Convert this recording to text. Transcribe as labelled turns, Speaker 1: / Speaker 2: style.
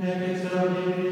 Speaker 1: Nella Maria,